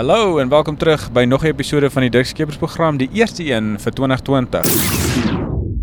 Hallo en welkom terug by nog 'n episode van die Dikskeppers program, die eerste een vir 2020.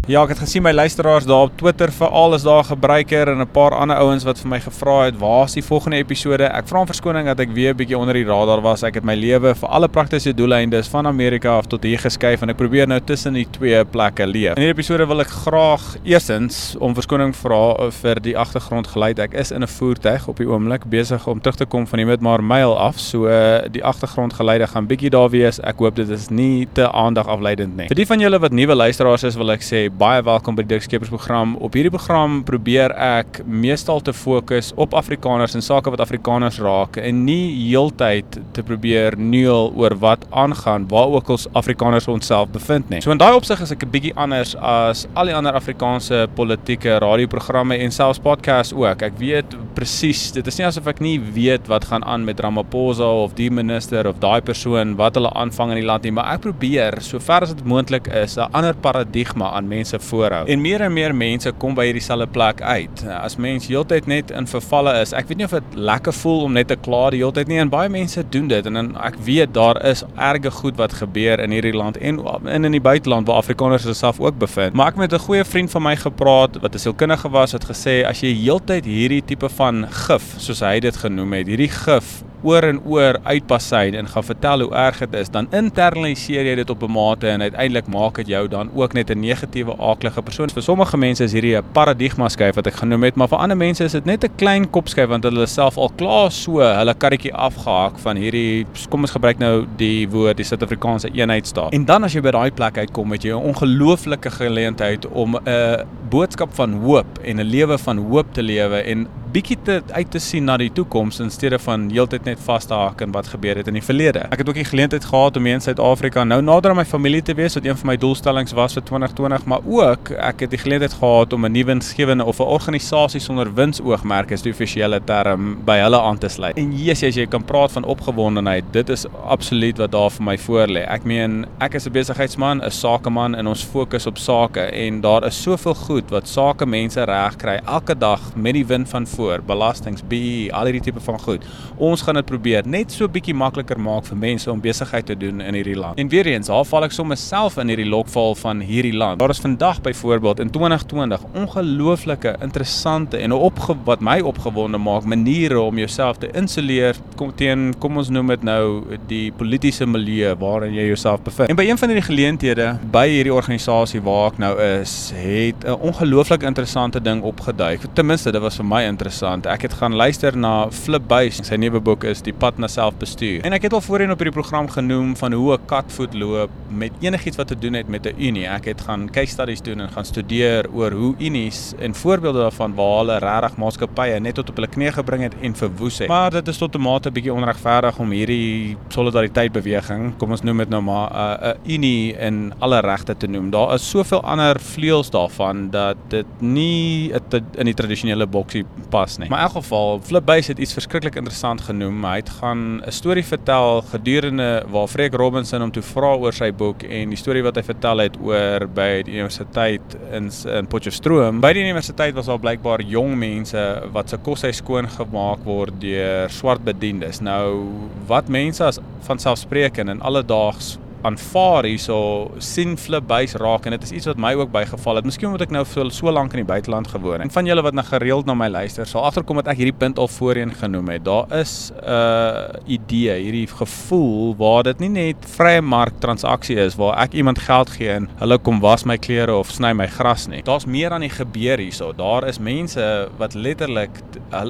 Ja, ek het gesien my luisteraars daar op Twitter veral is daar 'n gebruiker en 'n paar ander ouens wat vir my gevra het, "Waar is die volgende episode?" Ek vra om verskoning dat ek weer 'n bietjie onder die radar was. Ek het my lewe vir alle praktiese doeleindes van Amerika af tot hier geskuif en ek probeer nou tussen die twee plekke leef. In hierdie episode wil ek graag eersins om verskoning vra vir die agtergrondgeluid. Ek is in 'n voertuig op die oomblik besig om terug te kom van die Midmar Mile af, so die agtergrondgeluide gaan bietjie daar wees. Ek hoop dit is nie te aandagafleidend nie. Vir die van julle wat nuwe luisteraars is, wil ek sê baie welkom by die Dikskeppers program. Op hierdie program probeer ek meestal te fokus op Afrikaners en sake wat Afrikaners raak en nie heeltyd te probeer neel oor wat aangaan waar ook ons Afrikaners onsself bevind nie. So in daai opsig is ek 'n bietjie anders as al die ander Afrikaanse politieke radioprogramme en selfs podcasts ook. Ek weet presies, dit is nie asof ek nie weet wat gaan aan met Ramaphosa of die minister of daai persoon wat hulle aanvang in die land nie, maar ek probeer sover as dit moontlik is 'n ander paradigma aan mense mense voorhou. En meer en meer mense kom by hierdie selfde plek uit. As mens heeltyd net in vervalle is, ek weet nie of dit lekker voel om net te kla die heeltyd nie en baie mense doen dit en ek weet daar is erge goed wat gebeur in hierdie land en in in die buiteland waar Afrikaners self ook bevind. Maar ek het met 'n goeie vriend van my gepraat wat 'n sielkundige was wat gesê as jy heeltyd hierdie tipe van gif, soos hy dit genoem het, hierdie gif oor en oor uitpassein en gaan vertel hoe erg dit is, dan internaliseer jy dit op 'n mate en uiteindelik maak dit jou dan ook net 'n negatiewe aaklige persoon. Vir sommige mense is hierdie 'n paradigma skuif wat ek genoem het, maar vir ander mense is dit net 'n klein kop skuif want hulle self al klaar so hulle karretjie afgehaak van hierdie kom ons gebruik nou die woord die Suid-Afrikaanse eenheidstaat. En dan as jy by daai plek uitkom met jy 'n ongelooflike geleentheid om 'n boodskap van hoop en 'n lewe van hoop te lewe en bietjie te uit te sien na die toekoms in steede van heeltyd net vas te haak in wat gebeur het in die verlede. Ek het ook die geleentheid gehad om in Suid-Afrika nou nader aan my familie te wees wat een van my doelstellings was vir 2020, maar ook ek het die geleentheid gehad om 'n nuwe insgewende of 'n organisasie sonder winsoogmerk is die offisiële term by hulle aan te sluit. En Jesus, jy kan praat van opgewondenheid. Dit is absoluut wat daar vir my voorlê. Ek meen, ek is 'n besigheidsman, 'n sakeman en ons fokus op sake en daar is soveel goed wat sake mense reg kry elke dag met die wind van voor, belastings, BE, al hierdie tipe van goed. Ons gaan dit probeer net so bietjie makliker maak vir mense om besigheid te doen in hierdie land. En weer eens, daar val ek sommer self in hierdie lokval van hierdie land. Daar is vandag byvoorbeeld in 2020 ongelooflike interessante en op wat my opgewonde maak maniere om jouself te insuleer kom teen kom ons noem dit nou die politieke milieu waarin jy jouself bevind. En by een van hierdie geleenthede by hierdie organisasie waar ek nou is, het 'n ongelooflik interessante ding opgeduik. Ten minste dit was vir my interessant interessant. Ek het gaan luister na Flip Buys. Sy nuwe boek is Die pad na selfbestuur. En ek het al voorheen op hierdie program genoem van hoe 'n katvoet loop met enigiets wat te doen het met 'n unie. Ek het gaan case studies doen en gaan studeer oor hoe unies en voorbeelde daarvan waar hulle regtig maatskappye net tot op hulle knie gebring het en verwoes het. Maar dit is tot 'n mate bietjie onregverdig om hierdie solidariteit beweging, kom ons noem dit nou maar 'n uh, 'n unie in alle regte te noem. Daar is soveel ander vleuels daarvan dat dit nie in die tradisionele boksie pas nie. Maar in elk geval, Flip Buys het iets verskriklik interessant genoem. Hy het gaan 'n storie vertel gedurende waar Freek Robinson hom toe vra oor sy boek en die storie wat hy vertel het oor by die universiteit in in Potchefstroom. By die universiteit was daar blykbaar jong mense wat se kos hy skoon gemaak word deur swart bedienis. Nou wat mense as van selfspreekend en alledaags aanvaar hierso sien flip bys raak en dit is iets wat my ook bygeval het. Miskien omdat ek nou so, so lank in die buiteland gewoon het. En van julle wat nou gereeld na my luister, sal agterkom dat ek hierdie punt al voorheen genoem het. Daar is 'n uh, idee, hierdie gevoel waar dit nie net vrye mark transaksie is waar ek iemand geld gee en hulle kom was my klere of sny my gras nie. Daar's meer aan die gebeur hierso. Daar is mense wat letterlik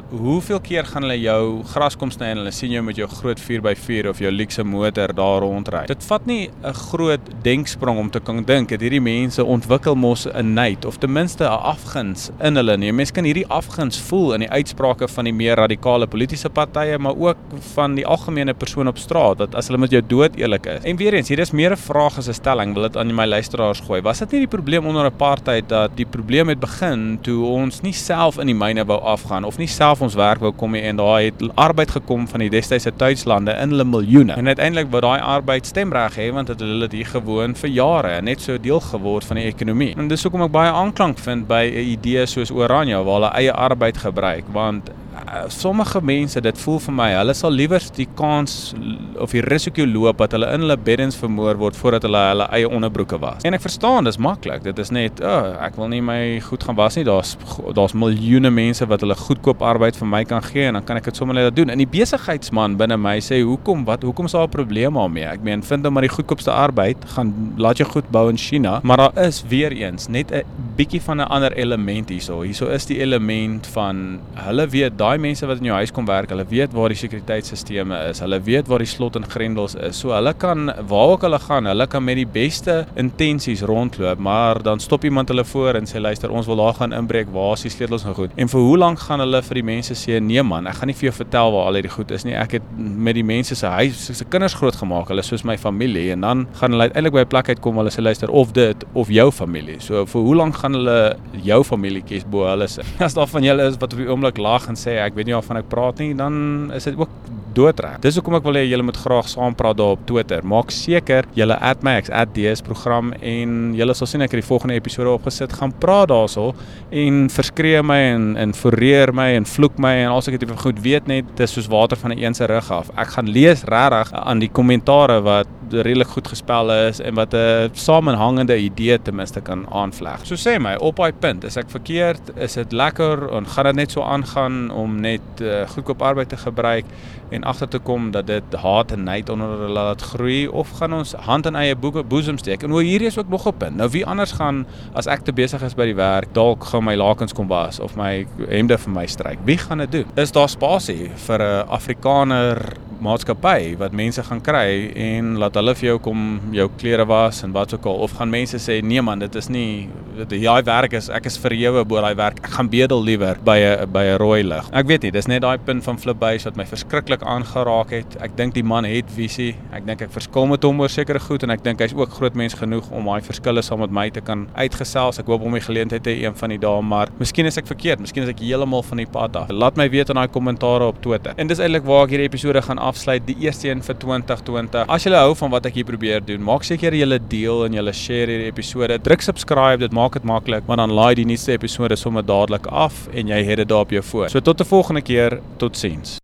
hoeveel keer gaan hulle jou gras kom sny en hulle sien jou met jou groot 4x4 of jou luxe motor daar rondry. Dit vat nie 'n groot denksprong om te kan dink dat hierdie mense ontwikkel mos 'n nait of ten minste 'n afguns in hulle nie. Mense kan hierdie afguns voel in die uitsprake van die meer radikale politieke partye, maar ook van die algemene persoon op straat dat as hulle met jou dood eerlik is. En weer eens, hier is meer 'n vraag as 'n stelling, wil dit aan my luisteraars gooi. Was dit nie die probleem onder apartheid dat die probleem het begin toe ons nie self in die myne wou afgaan of nie self ons werk wou kom nie en daar het arbeid gekom van die destydse Duitslande in hulle miljoene. En uiteindelik wou daai arbeid stemreg hê want het hulle dit hier gewoon vir jare en net so deel geword van die ekonomie. En dis hoekom ek baie aanklank vind by 'n idee soos Oranje waar hulle eie arbeid gebruik want sommige mense, dit voel vir my, hulle sal liewer die kans of die risiko loop dat hulle in hulle beddens vermoor word voordat hulle hulle eie onderbroeke was. En ek verstaan, dis maklik. Dit is net, o, oh, ek wil nie my goed gaan was nie. Daar's daar's miljoene mense wat hulle goedkoop arbeid vir my kan gee en dan kan ek dit sommer net doen. En die besigheidsman binne my sê, "Hoekom? Wat? Hoekom is daar 'n probleem daarmee?" Ek meen, vind nou maar die goedkoopste arbeid, gaan laat jou goed bou in China, maar daar is weer eens net 'n bietjie van 'n ander element hierso. Hierso is die element van hulle weet daai mense wat in jou huis kom werk, hulle weet waar die sekuriteitstelsels is. Hulle weet waar die slot en grendels is. So hulle kan waar ook hulle gaan, hulle kan met die beste intensies rondloop, maar dan stop iemand hulle voor en sê luister, ons wil daar gaan inbreek. Waar is die sleutels en goed? En vir hoe lank gaan hulle vir die mense sê nee man, ek gaan nie vir jou vertel waar al hierdie goed is nie. Ek het met die mense se huis se kinders grootgemaak. Hulle is soos my familie en dan gaan hulle uiteindelik by 'n plek uitkom waar hulle sê luister of dit of jou familie. So vir hoe lank gaan hulle jou familie kies bo hulle se? As daar van julle is wat op die oomblik lag en sê ek weet nie waarvan ek praat nie, dan is dit ook doodreg. Dis hoekom ek wil hê julle moet graag saam praat daar op Twitter. Maak seker julle @max @ds program en julle sal sien ek het die volgende episode opgesit gaan praat daarso en verskree my en en foreer my en vloek my en alsoos ek dit goed weet net dis soos water van 'n een se rug af. Ek gaan lees regtig aan die kommentare wat redelik goed gespel is en wat 'n samehangende idee ten minste kan aanvleg. So sê my op daai punt, is ek verkeerd? Is dit lekker en gaan dit net so aangaan om net uh, goedkoop arbeid te gebruik en agter te kom dat dit haat en nait onder hulle laat groei of gaan ons hand in eie boeke boesem steek? En hoe hier is ook nog 'n punt. Nou wie anders gaan as ek te besig is by die werk, dalk gaan my lakens kom was of my hemde vir my stryk. Wie gaan dit doen? Is daar spasie vir 'n Afrikaner maatskappy wat mense gaan kry en laat hulle vir jou kom jou klere was en wat ook al. Of gaan mense sê nee man dit is nie die jaai werk is ek is vir ewe bo daai werk. Ek gaan bedel liewer by 'n by 'n rooi lig. Ek weet nie dis net daai punt van flip base wat my verskriklik aangeraak het. Ek dink die man het visie. Ek dink ek verskil met hom oor sekere goed en ek dink hy's ook groot mens genoeg om daai verskille saam met my te kan uitgesels. Ek hoop om die geleentheid te een van die dae maar miskien is ek verkeerd. Miskien is ek heeltemal van die pad af. Laat my weet in daai kommentare op Twitter. En dis eintlik waar ek hierdie episode gaan afsluit die eerste een vir 2020. As jy hou van wat ek hier probeer doen, maak seker jy deel en jy share hierdie episode. Druk subscribe, dit maak dit maklik, want dan laai die nuutste episode sommer dadelik af en jy het dit daar op jou foon. So tot 'n volgende keer, totsiens.